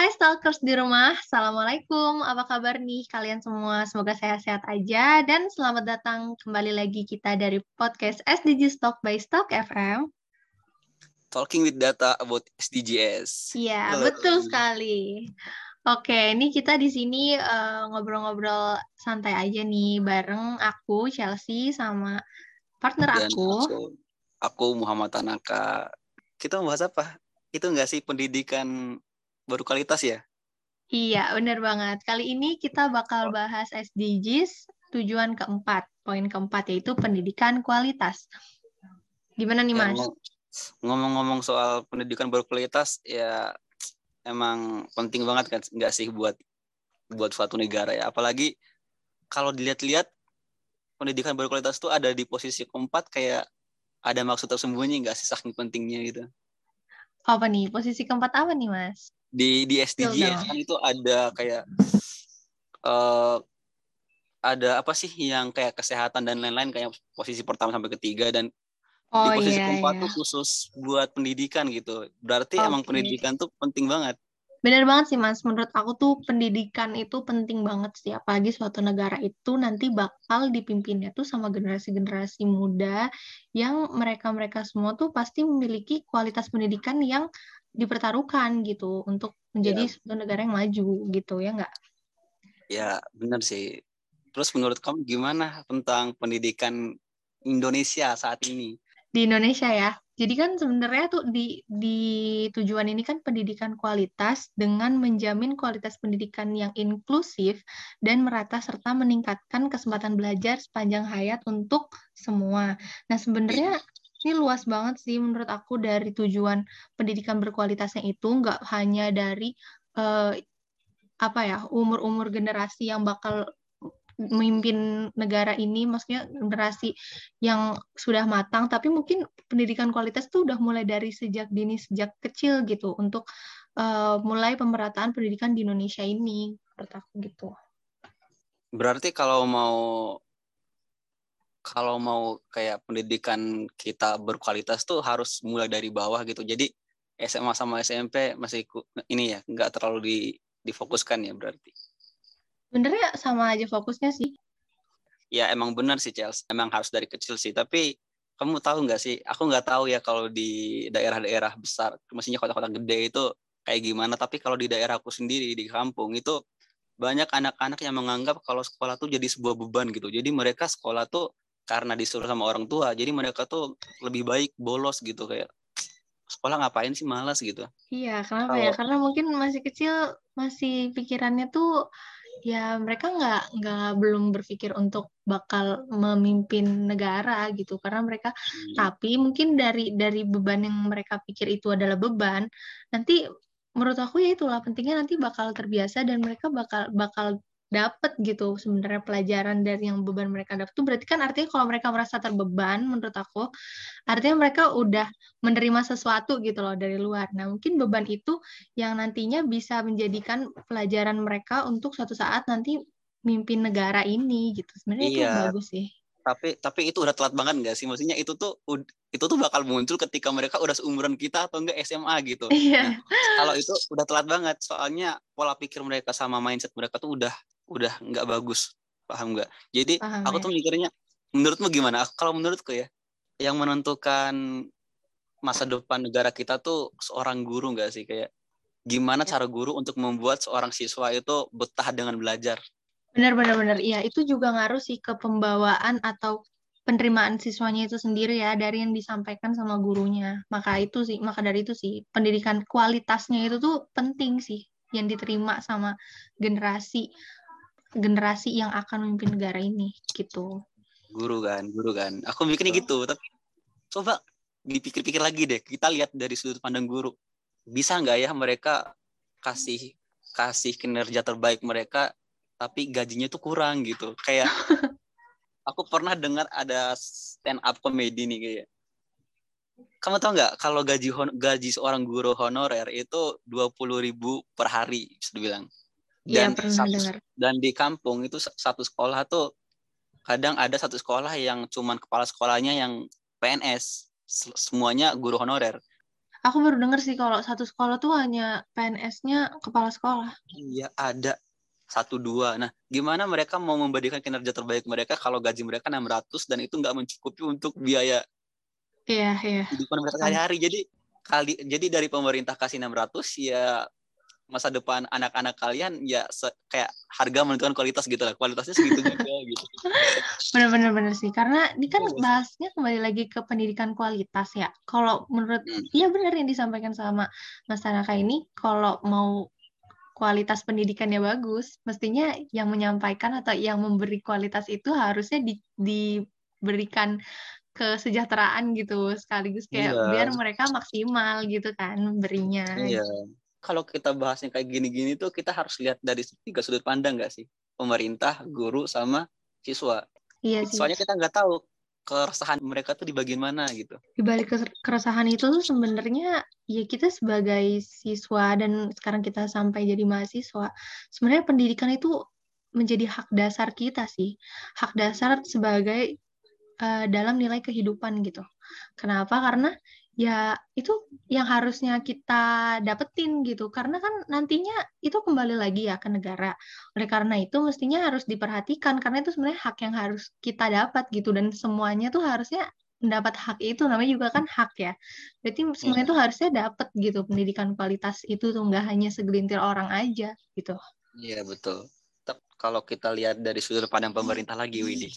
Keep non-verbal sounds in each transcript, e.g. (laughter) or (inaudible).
Hai stalkers di rumah, Assalamualaikum. Apa kabar nih kalian semua? Semoga sehat-sehat aja dan selamat datang kembali lagi kita dari podcast SDG Stock by Stock FM. Talking with data about SDGs. Iya, betul sekali. Oke, ini kita di sini uh, ngobrol-ngobrol santai aja nih bareng aku Chelsea sama partner Dan aku. aku, aku Muhammad Tanaka. Kita mau bahas apa? Itu enggak sih pendidikan berkualitas ya? Iya, benar banget. Kali ini kita bakal bahas SDGs tujuan keempat. Poin keempat yaitu pendidikan kualitas. Gimana nih, Ya, Mas? ngom- ngomong-ngomong soal pendidikan berkualitas ya emang penting banget kan enggak sih buat buat suatu negara ya. Apalagi kalau dilihat-lihat pendidikan berkualitas tuh ada di posisi keempat kayak ada maksud tersembunyi enggak sih saking pentingnya gitu. Apa nih? Posisi keempat apa nih, Mas? Di di SDGs kan itu ada kayak eh ada apa sih yang kayak kesehatan dan lain-lain kayak posisi pertama sampai ketiga dan di Oh posisi iya, keempat iya. tuh khusus buat pendidikan gitu. Berarti emang Oke. pendidikan tuh penting banget. Bener banget sih, Mas. Menurut aku tuh pendidikan itu penting banget sih. Apalagi suatu negara itu nanti bakal dipimpinnya tuh sama generasi-generasi muda yang mereka-mereka semua tuh pasti memiliki kualitas pendidikan yang dipertaruhkan gitu untuk menjadi Ya. suatu negara yang maju gitu, ya nggak? Ya, benar sih. Terus menurut kamu gimana tentang pendidikan Indonesia saat ini? di Indonesia ya. Jadi kan sebenarnya tuh di di tujuan ini kan pendidikan kualitas dengan menjamin kualitas pendidikan yang inklusif dan merata serta meningkatkan kesempatan belajar sepanjang hayat untuk semua. Nah, sebenarnya ini luas banget sih menurut aku dari tujuan pendidikan berkualitasnya itu nggak hanya dari eh, apa ya umur-umur generasi yang bakal memimpin negara ini, maksudnya generasi yang sudah matang, tapi mungkin pendidikan kualitas tuh udah mulai dari sejak dini, sejak kecil gitu, untuk uh, mulai pemerataan pendidikan di Indonesia ini, menurut aku gitu. Berarti kalau mau kalau mau kayak pendidikan kita berkualitas tuh harus mulai dari bawah gitu. Jadi SMA sama SMP masih ini ya nggak terlalu di, difokuskan ya berarti. Sebenarnya sama aja fokusnya sih. Ya emang benar sih Chelsea, emang harus dari kecil sih. Tapi kamu tahu nggak sih? Aku nggak tahu ya kalau di daerah-daerah besar, mestinya kota-kota gede itu kayak gimana. Tapi kalau di daerahku sendiri di kampung itu banyak anak-anak yang menganggap kalau sekolah tuh jadi sebuah beban gitu. Jadi mereka sekolah tuh karena disuruh sama orang tua, jadi mereka tuh lebih baik bolos gitu kayak sekolah ngapain sih malas gitu. Iya, kenapa ya? Kalau- Karena mungkin masih kecil, masih pikirannya tuh ya mereka nggak nggak belum berpikir untuk bakal memimpin negara gitu. Karena mereka Tapi mungkin dari dari beban yang mereka pikir itu adalah beban, nanti menurut aku ya itulah pentingnya nanti bakal terbiasa dan mereka bakal bakal dapet gitu sebenarnya pelajaran dari yang beban mereka dapat itu berarti kan artinya kalau mereka merasa terbeban menurut aku artinya mereka udah menerima sesuatu gitu loh dari luar. Nah, mungkin beban itu yang nantinya bisa menjadikan pelajaran mereka untuk suatu saat nanti mimpin negara ini gitu. Sebenarnya itu Iya. bagus sih. Tapi tapi itu udah telat banget nggak sih? Maksudnya itu tuh itu tuh bakal muncul ketika mereka udah seumuran kita atau enggak SMA gitu. Iya. Kalau itu udah telat banget, soalnya pola pikir mereka sama mindset mereka tuh udah udah nggak bagus, paham nggak? Jadi Paham aku ya. tuh mikirnya, menurutmu gimana? Kalau menurutku ya, yang menentukan masa depan negara kita tuh seorang guru nggak sih? Kayak gimana Ya. cara guru untuk membuat seorang siswa itu betah dengan belajar? Benar, benar, benar. Iya, itu juga ngaruh sih ke pembawaan atau penerimaan siswanya itu sendiri ya dari yang disampaikan sama gurunya. Maka itu sih, maka dari itu sih pendidikan kualitasnya itu tuh penting sih yang diterima sama generasi generasi yang akan memimpin negara ini gitu. Guru kan, guru kan. Aku mikirnya gitu, tapi coba dipikir-pikir lagi deh. Kita lihat dari sudut pandang guru. Bisa nggak ya mereka kasih kasih kinerja terbaik mereka, tapi gajinya tuh kurang gitu. Kayak (laughs) aku pernah dengar ada stand up comedy nih kayak. Kamu tahu nggak kalau gaji hon- gaji seorang guru honorer itu 20.000 ribu per hari bisa dibilang. Iya, Dan pernah satu, dengar. dan di kampung itu sa- satu sekolah tuh kadang ada satu sekolah yang cuman kepala sekolahnya yang PNS, Se- semuanya guru honorer. Aku baru denger sih kalau satu sekolah tuh hanya PNS-nya kepala sekolah. Iya, ada satu dua. Nah, gimana mereka mau memberikan kinerja terbaik mereka kalau gaji mereka 600 dan itu nggak mencukupi untuk biaya Iya, iya. kehidupan mereka sehari-hari. Jadi kali jadi dari pemerintah kasih 600 ya masa depan anak-anak kalian ya se, kayak harga menentukan kualitas gitu lah. Kualitasnya segitu juga (laughs) gitu. Bener-bener bener sih. Karena ini kan bahasnya kembali lagi ke pendidikan kualitas ya. Kalau menurut, Hmm. iya bener yang disampaikan sama Mas Tanaka ini, kalau mau kualitas pendidikannya bagus, mestinya yang menyampaikan atau yang memberi kualitas itu harusnya di, diberikan kesejahteraan gitu sekaligus kayak Iya. biar mereka maksimal gitu kan berinya. Iya. Kalau kita bahasnya kayak gini-gini tuh kita harus lihat dari tiga sudut pandang nggak sih? Pemerintah, guru, sama siswa. Iya sih. Soalnya kita nggak tahu keresahan mereka tuh di bagian mana gitu. Di balik keresahan itu tuh sebenarnya ya kita sebagai siswa dan sekarang kita sampai jadi mahasiswa, sebenarnya pendidikan itu menjadi hak dasar kita sih. Hak dasar sebagai eh, dalam nilai kehidupan gitu. Kenapa? Karena ya itu yang harusnya kita dapetin gitu. Karena kan nantinya itu kembali lagi ya ke negara. Oleh karena itu mestinya harus diperhatikan karena itu sebenarnya hak yang harus kita dapat gitu dan semuanya tuh harusnya mendapat hak itu namanya juga kan hak ya. Berarti semuanya Iya. tuh harusnya dapat gitu pendidikan kualitas itu tuh nggak hanya segelintir orang aja gitu. Iya betul. Kalau kita lihat dari sudut pandang pemerintah lagi, Widi.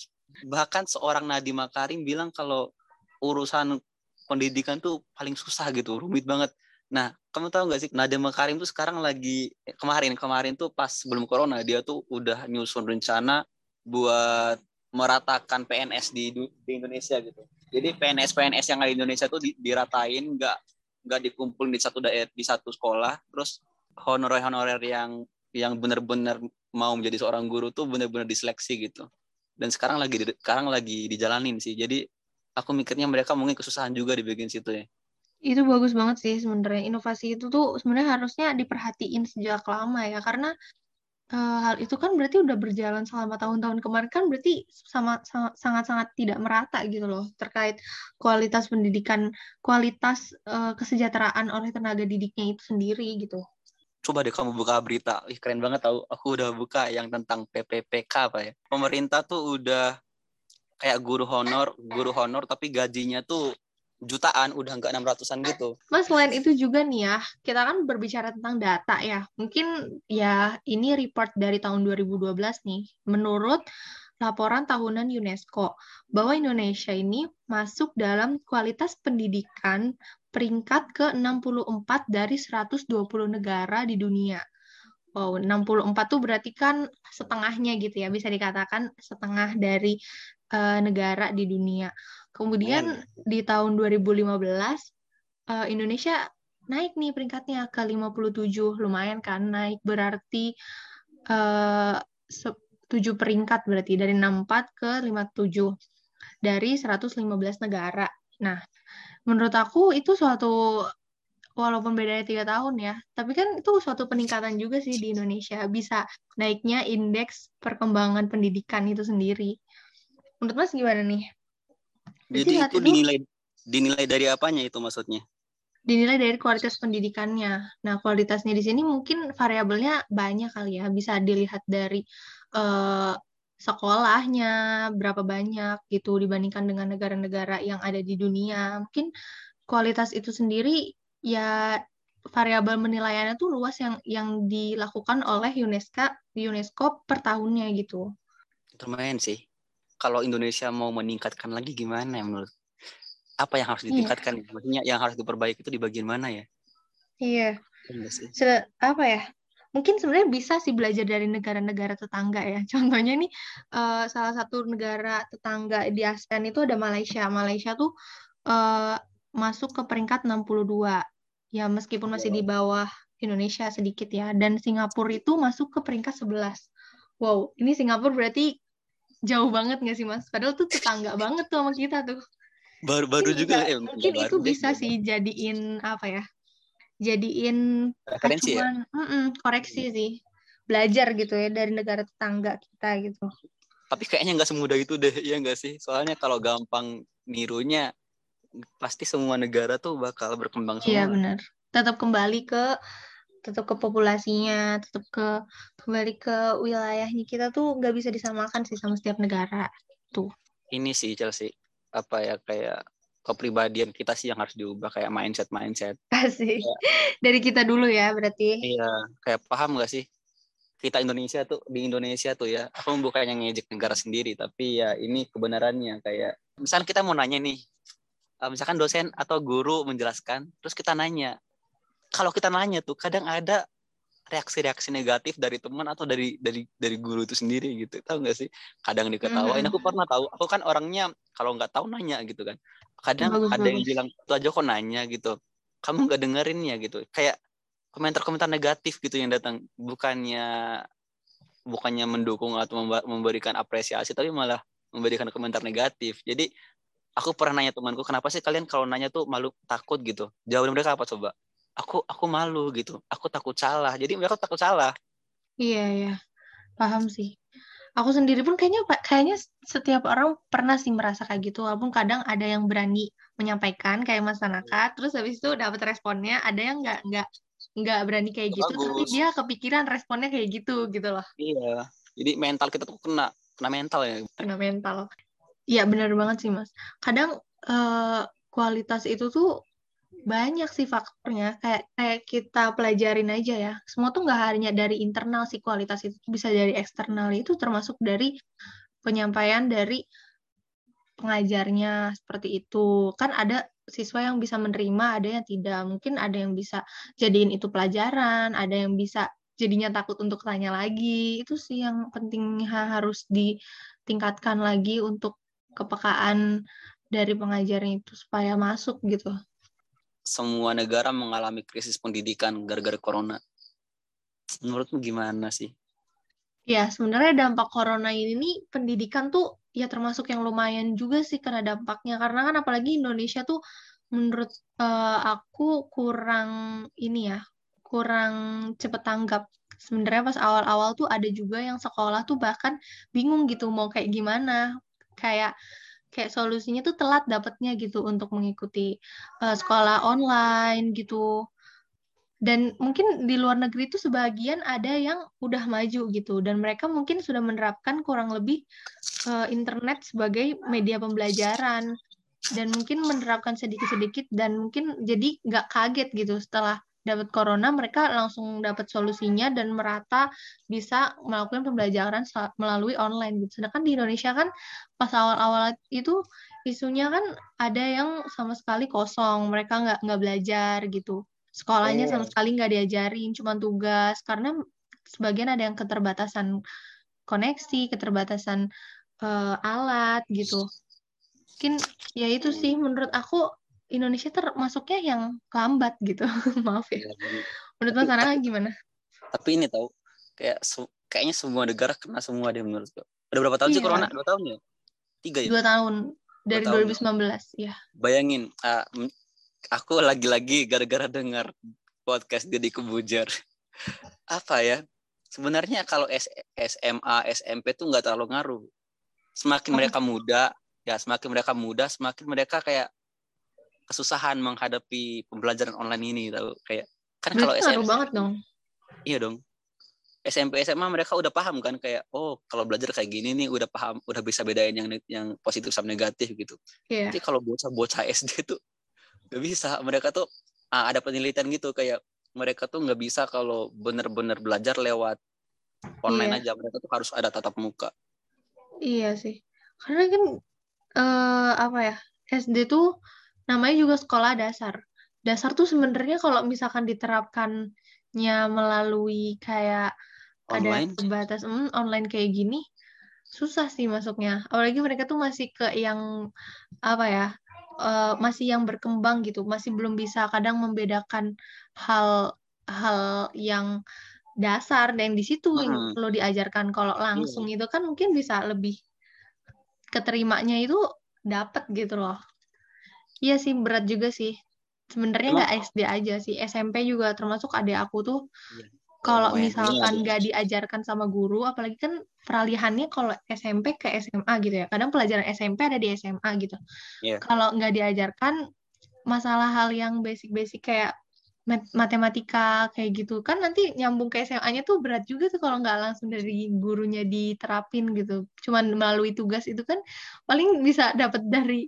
Bahkan seorang Nadiem Makarim bilang kalau urusan pendidikan tuh paling susah gitu, rumit banget. Nah, kamu tahu nggak sih Nadiem Makarim tuh sekarang lagi kemarin kemarin tuh pas sebelum corona dia tuh udah nyusun rencana buat meratakan PNS di di Indonesia gitu. Jadi PNS PNS yang ada di Indonesia tuh di- diratain, nggak nggak dikumpulin di satu daerah di satu sekolah, terus honorer honorer yang yang benar-benar mau menjadi seorang guru tuh benar-benar diseleksi gitu. Dan sekarang lagi sekarang lagi dijalanin sih. Jadi aku mikirnya mereka mungkin kesusahan juga di bagian situ ya. Itu bagus banget sih sebenarnya. Inovasi itu tuh sebenarnya harusnya diperhatiin sejak lama ya karena eh, hal itu kan berarti udah berjalan selama tahun-tahun kemarin kan berarti sama sangat-sangat tidak merata gitu loh terkait kualitas pendidikan, kualitas eh, kesejahteraan oleh tenaga didiknya itu sendiri gitu. Coba deh kamu buka berita. Ih, keren banget tahu. Aku udah buka yang tentang PPPK apa ya. Pemerintah tuh udah kayak guru honor, guru honor tapi gajinya tuh jutaan, udah nggak 600-an gitu. Mas, selain itu juga nih ya, kita kan berbicara tentang data ya. Mungkin ya ini report dari tahun 2012 nih. Menurut laporan tahunan UNESCO, bahwa Indonesia ini masuk dalam kualitas pendidikan peringkat ke-64 dari 120 negara di dunia. Wow, 64 tuh berarti kan setengahnya gitu ya, bisa dikatakan setengah dari eh, negara di dunia. Kemudian di tahun 2015 eh, Indonesia naik nih peringkatnya ke 57, lumayan kan naik berarti eh 7 peringkat berarti dari 64 ke 57 dari 115 negara. Nah, menurut aku itu suatu walaupun bedanya tiga tahun ya, tapi kan itu suatu peningkatan juga sih di Indonesia bisa naiknya indeks perkembangan pendidikan itu sendiri. Menurut Mas gimana nih? Jadi saat itu itu- dinilai dinilai dari apanya itu maksudnya? dinilai dari kualitas pendidikannya. Nah, kualitasnya di sini mungkin variabelnya banyak kali ya. Bisa dilihat dari eh, sekolahnya, berapa banyak gitu dibandingkan dengan negara-negara yang ada di dunia. Mungkin kualitas itu sendiri ya variabel penilaiannya tuh luas yang yang dilakukan oleh UNESCO UNESCO per tahunnya gitu. Lumayan sih. Kalau Indonesia mau meningkatkan lagi gimana ya menurut? Apa yang harus Iya. ditingkatkan? Maksudnya yang harus diperbaiki itu di bagian mana ya? Iya. Sih? Se- apa ya? Mungkin sebenarnya bisa sih belajar dari negara-negara tetangga ya. (laughs) Contohnya nih eh, salah satu negara tetangga di ASEAN itu ada Malaysia. Malaysia tuh eh, masuk ke peringkat 62. Ya meskipun masih di bawah Indonesia sedikit ya. Dan Singapura itu masuk ke peringkat 11. Wow, ini Singapura berarti jauh banget nggak sih Mas? Padahal tuh tetangga (laughs) banget tuh sama kita tuh. Baru baru Mungkin juga eh, mungkin itu baru deh, bisa enggak sih jadiin apa ya? Jadiin Referensi ya? acuan, mm-mm, koreksi sih. Belajar gitu ya dari negara tetangga kita gitu. Tapi kayaknya nggak semudah itu deh, ya nggak sih? Soalnya kalau gampang nirunya pasti semua negara tuh bakal berkembang semua. Iya benar. Tetap kembali ke tetap ke populasinya, tetap ke kembali ke wilayahnya kita tuh nggak bisa disamakan sih sama setiap negara tuh. Ini sih Chelsea apa ya kayak kepribadian kita sih yang harus diubah kayak mindset mindset. Kasih. (laughs) Dari kita dulu ya berarti. Iya, kayak paham gak sih? Kita Indonesia tuh di Indonesia tuh ya, aku bukan yang ngejek negara sendiri, tapi ya ini kebenarannya kayak misalnya kita mau nanya nih, misalkan dosen atau guru menjelaskan, terus kita nanya, kalau kita nanya tuh kadang ada reaksi-reaksi negatif dari teman atau dari dari dari guru itu sendiri gitu. Tahu nggak sih? Kadang diketawain aku pernah tahu aku kan orangnya kalau nggak tahu nanya gitu kan. Kadang bagus, ada yang bilang itu aja kok nanya gitu. Kamu nggak dengerin ya gitu. Kayak komentar-komentar negatif gitu yang datang. Bukannya bukannya mendukung atau memberikan apresiasi tapi malah memberikan komentar negatif. Jadi aku pernah nanya temanku kenapa sih kalian kalau nanya tuh malu takut gitu? Jawaban mereka apa coba? Aku aku malu gitu aku takut salah. Jadi mereka takut salah. Iya iya. Paham sih. Aku sendiri pun kayaknya kayaknya setiap orang pernah sih merasa kayak gitu walaupun kadang ada yang berani menyampaikan kayak masyarakat terus habis itu dapat responnya ada yang nggak nggak nggak berani kayak gitu Bagus. tapi dia kepikiran responnya kayak gitu gitu loh. Iya. Jadi mental kita tuh kena kena mental ya. Kena mental iya benar banget sih mas. Kadang uh, kualitas itu tuh banyak sih faktornya. Kayak kayak kita pelajarin aja ya. Semua tuh nggak hanya dari internal sih kualitas itu. Bisa dari eksternal itu termasuk dari penyampaian dari pengajarnya seperti itu. Kan ada siswa yang bisa menerima ada yang tidak. Mungkin ada yang bisa jadiin itu pelajaran ada yang bisa jadinya takut untuk tanya lagi. Itu sih yang penting harus ditingkatkan lagi untuk kepekaan dari pengajarnya itu supaya masuk gitu semua negara mengalami krisis pendidikan gara-gara corona. Menurutmu gimana sih? Ya, sebenarnya dampak corona ini nih pendidikan tuh ya termasuk yang lumayan juga sih karena dampaknya. Karena kan apalagi Indonesia tuh menurut uh, aku kurang ini ya, kurang cepet tanggap. Sebenarnya pas awal-awal tuh ada juga yang sekolah tuh bahkan bingung gitu mau kayak gimana. Kayak kayak solusinya tuh telat dapetnya gitu untuk mengikuti uh, sekolah online gitu. Dan mungkin di luar negeri itu sebagian ada yang udah maju gitu dan mereka mungkin sudah menerapkan kurang lebih uh, internet sebagai media pembelajaran. Dan mungkin menerapkan sedikit-sedikit dan mungkin jadi nggak kaget gitu setelah dapat corona mereka langsung dapat solusinya dan merata bisa melakukan pembelajaran melalui online gitu. Sedangkan di Indonesia kan pas awal-awal itu isunya kan ada yang sama sekali kosong, mereka nggak nggak belajar gitu. Sekolahnya sama iya. sekali nggak diajarin, cuma tugas karena sebagian ada yang keterbatasan koneksi, keterbatasan uh, alat gitu. Mungkin ya itu sih menurut aku Indonesia termasuknya yang lambat gitu. (laughs) Maaf ya, ya menurut Mas Anang gimana? tapi ini tahu kayak kayaknya semua negara kena semua deh menurut gue udah berapa tahun iya. sih corona? Dua tahun ya? Tiga ya? Dua tahun. Dari dua tahun 2019 ya bayangin uh, aku lagi-lagi gara-gara dengar podcast jadi kebujar. (laughs) Apa ya? Sebenarnya kalau SMA SMP tuh nggak terlalu ngaruh. Semakin mereka muda ya semakin mereka muda semakin mereka kayak kesusahan menghadapi pembelajaran online ini tahu. Kayak kan kalau SMP banget dong. Iya dong. SMP SMA mereka udah paham kan kayak oh kalau belajar kayak gini nih udah paham udah bisa bedain yang yang positif sama negatif gitu. Yeah. tapi kalau bocah-bocah SD tuh gak bisa. Mereka tuh ada penelitian gitu kayak mereka tuh nggak bisa kalau bener-bener belajar lewat online yeah. aja. Mereka tuh harus ada tatap muka. Iya sih. Karena kan uh, apa ya SD tuh namanya juga sekolah dasar. Dasar tuh sebenarnya kalau misalkan diterapkannya melalui kayak online. ada terbatas hmm, online kayak gini, susah sih masuknya. Apalagi mereka tuh masih ke yang apa ya? Uh, masih yang berkembang gitu, masih belum bisa kadang membedakan hal hal yang dasar dan di situ hmm. perlu diajarkan kalau langsung hmm. itu kan mungkin bisa lebih keterimanya itu dapat gitu loh. Iya sih berat juga sih. Sebenarnya nggak SD aja sih, SMP juga termasuk adik aku tuh. Iya. kalau misalkan nggak diajarkan sama guru, apalagi kan peralihannya kalau SMP ke SMA gitu ya. Kadang pelajaran SMP ada di SMA gitu. Yeah. Kalau nggak diajarkan masalah hal yang basic-basic kayak matematika kayak gitu kan nanti nyambung ke SMA-nya tuh berat juga tuh kalau nggak langsung dari gurunya diterapin gitu. Cuman melalui tugas itu kan paling bisa dapat dari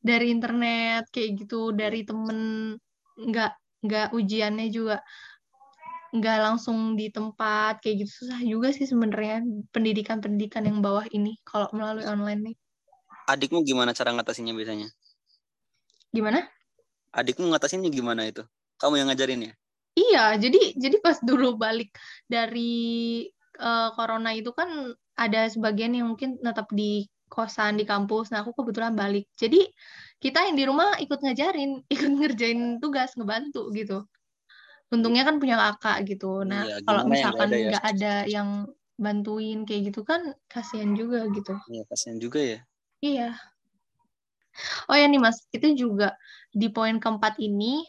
dari internet kayak gitu, dari temen nggak nggak ujiannya juga nggak langsung di tempat kayak gitu susah juga sih sebenarnya pendidikan-pendidikan yang bawah ini kalau melalui online nih. Adikmu gimana cara ngatasinnya biasanya? Gimana? Adikmu ngatasinnya gimana itu? Kamu yang ngajarin ya? Iya, jadi jadi pas dulu balik dari uh, corona itu kan ada sebagian yang mungkin tetap di kosan di kampus. Nah, aku kebetulan balik. Jadi kita yang di rumah ikut ngajarin, (laughs) ikut ngerjain tugas, ngebantu gitu untungnya kan punya kakak gitu nah iya, kalau misalkan ya? nggak ada, ya? ada yang bantuin kayak gitu kan kasihan juga gitu iya kasihan juga ya iya oh ya nih mas itu juga di poin keempat ini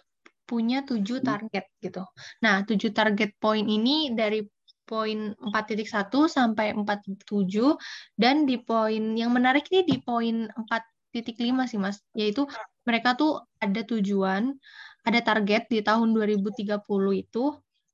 punya tujuh hmm. target gitu nah tujuh target poin ini dari poin 4.1 sampai 4.7 dan di poin yang menarik ini di poin 4.5 sih Mas. Yaitu mereka tuh ada tujuan ada target di tahun 2030 itu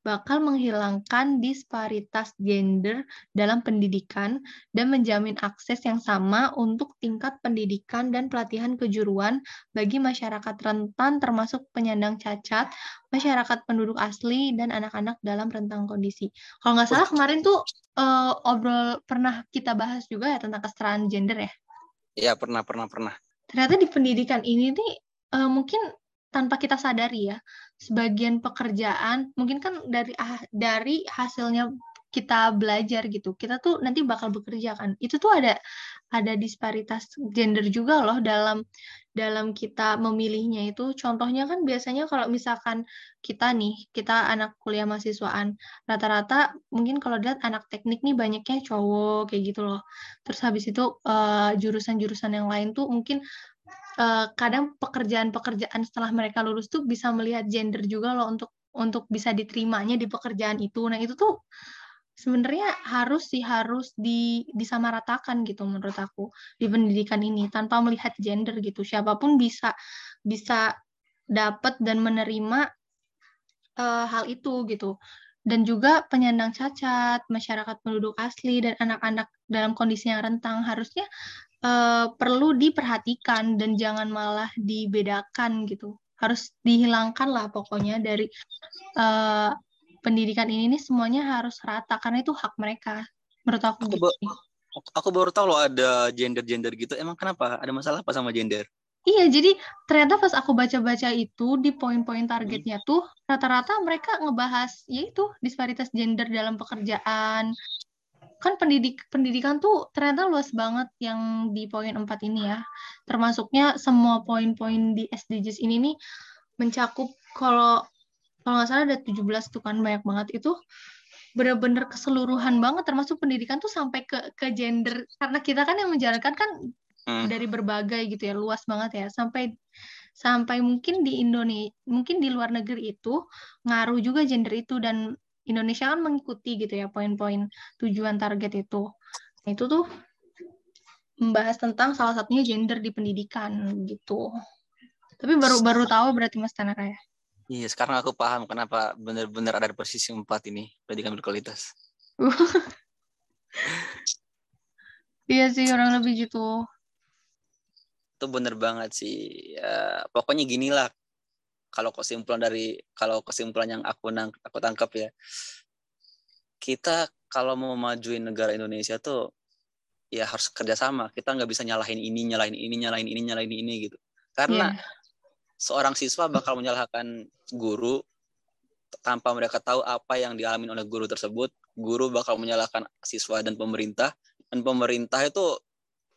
bakal menghilangkan disparitas gender dalam pendidikan dan menjamin akses yang sama untuk tingkat pendidikan dan pelatihan kejuruan bagi masyarakat rentan termasuk penyandang cacat, masyarakat penduduk asli, dan anak-anak dalam rentang kondisi. Kalau nggak salah kemarin tuh uh, obrol pernah kita bahas juga ya tentang kesetaraan gender ya? Iya pernah pernah pernah. Ternyata di pendidikan ini nih uh, mungkin tanpa kita sadari ya sebagian pekerjaan mungkin kan dari ah, dari hasilnya kita belajar gitu kita tuh nanti bakal bekerja kan. Itu tuh ada ada disparitas gender juga loh dalam dalam kita memilihnya itu. Contohnya kan biasanya kalau misalkan kita nih kita anak kuliah mahasiswaan rata-rata mungkin kalau lihat anak teknik nih banyaknya cowok kayak gitu loh. Terus habis itu uh, eh, jurusan -jurusan yang lain tuh mungkin uh, kadang pekerjaan-pekerjaan setelah mereka lulus tuh bisa melihat gender juga loh untuk untuk bisa diterimanya di pekerjaan itu. Nah, itu tuh sebenarnya harus sih harus di disamaratakan gitu menurut aku di pendidikan ini tanpa melihat gender gitu. Siapa pun bisa bisa dapat dan menerima uh, hal itu gitu. Dan juga penyandang cacat, masyarakat penduduk asli dan anak-anak dalam kondisi yang rentang harusnya uh, perlu diperhatikan dan jangan malah dibedakan gitu. Harus dihilangkan lah pokoknya dari uh, pendidikan ini nih semuanya harus rata karena itu hak mereka. Menurut aku. Aku, gitu. aku baru tahu loh ada gender-gender gitu. Emang kenapa? Ada masalah apa sama gender? Iya, jadi ternyata pas aku baca-baca itu di poin-poin targetnya tuh rata-rata mereka ngebahas yaitu disparitas gender dalam pekerjaan, kan pendidik pendidikan tuh ternyata luas banget yang di poin 4 ini ya. Termasuknya semua poin-poin di SDGs ini nih mencakup kalau kalau nggak salah ada 17 tuh kan banyak banget itu benar-benar keseluruhan banget termasuk pendidikan tuh sampai ke ke gender karena kita kan yang menjalankan kan hmm. dari berbagai gitu ya luas banget ya sampai sampai mungkin di Indonesia mungkin di luar negeri itu ngaruh juga gender itu dan Indonesia kan mengikuti gitu ya poin-poin tujuan target itu. Nah, itu tuh membahas tentang salah satunya gender di pendidikan gitu. Tapi baru baru tahu berarti Mas Tanaka ya. Iya, sekarang aku paham kenapa benar-benar ada di posisi empat ini pendidikan berkualitas. (laughs) iya sih orang lebih gitu. Itu bener banget sih. Ya, pokoknya gini lah kalau kesimpulan dari kalau kesimpulan yang aku nang, aku tangkap ya kita kalau mau majuin negara Indonesia tuh ya harus kerjasama kita nggak bisa nyalahin ini nyalahin ini nyalahin ini nyalahin ini gitu. Karena yeah. seorang siswa bakal menyalahkan guru tanpa mereka tahu apa yang dialami oleh guru tersebut. Guru bakal menyalahkan siswa dan pemerintah. Dan pemerintah itu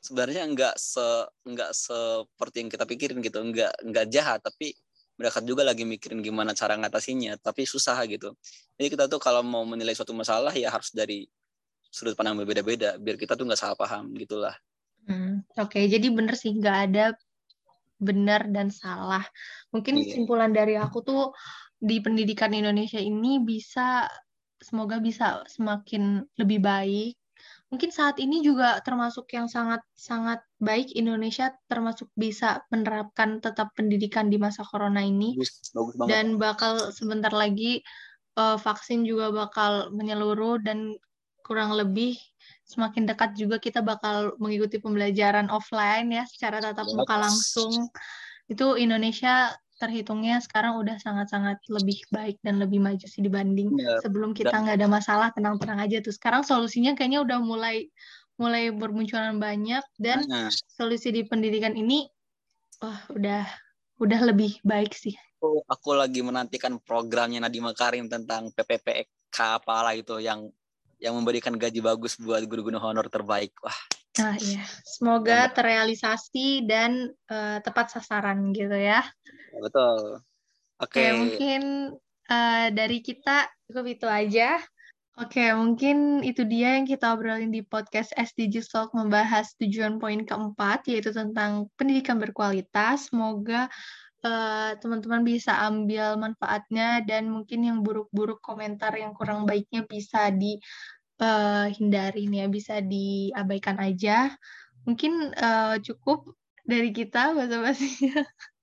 sebenarnya nggak se nggak seperti yang kita pikirin gitu. Nggak nggak jahat tapi mereka juga lagi mikirin gimana cara ngatasinya tapi susah gitu jadi kita tuh kalau mau menilai suatu masalah ya harus dari sudut pandang berbeda-beda biar kita tuh nggak salah paham gitulah hmm, oke okay. jadi bener sih nggak ada benar dan salah mungkin iya. kesimpulan dari aku tuh di pendidikan Indonesia ini bisa semoga bisa semakin lebih baik. Mungkin saat ini juga termasuk yang sangat sangat baik Indonesia termasuk bisa menerapkan tetap pendidikan di masa corona ini bagus, bagus banget. dan bakal sebentar lagi uh, vaksin juga bakal menyeluruh dan kurang lebih semakin dekat juga kita bakal mengikuti pembelajaran offline ya secara tatap muka langsung. Itu Indonesia terhitungnya sekarang udah sangat-sangat lebih baik dan lebih maju sih dibanding Bener. sebelum kita nggak ada masalah tenang-tenang aja tuh. Sekarang solusinya kayaknya udah mulai mulai bermunculan banyak dan Nah, solusi di pendidikan ini wah udah udah lebih baik sih. aku, aku lagi menantikan programnya Nadiem Makarim tentang PPPK apalah itu yang yang memberikan gaji bagus buat guru-guru honor terbaik. Wah, Nah, iya. Semoga terrealisasi dan eh, tepat sasaran gitu ya. Betul. Oke. Oke, mungkin eh, dari kita cukup itu aja. Oke, mungkin itu dia yang kita obrolin di podcast SDG Talk membahas tujuan poin keempat, yaitu tentang pendidikan berkualitas. Semoga eh, teman-teman bisa ambil manfaatnya dan mungkin yang buruk-buruk komentar yang kurang baiknya bisa dihindarin ya, bisa diabaikan aja. Mungkin eh, cukup dari kita bahasa-bahasanya. (laughs)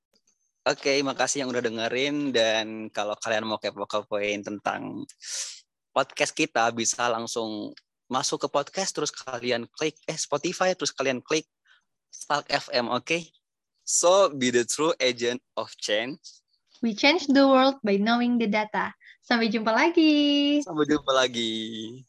Oke, makasih yang udah dengerin dan kalau kalian mau kepo-kepoin tentang podcast kita bisa langsung masuk ke podcast terus kalian klik eh Spotify terus kalian klik Spark FM, oke? So be the true agent of change. We change the world by knowing the data. Sampai jumpa lagi. Sampai jumpa lagi.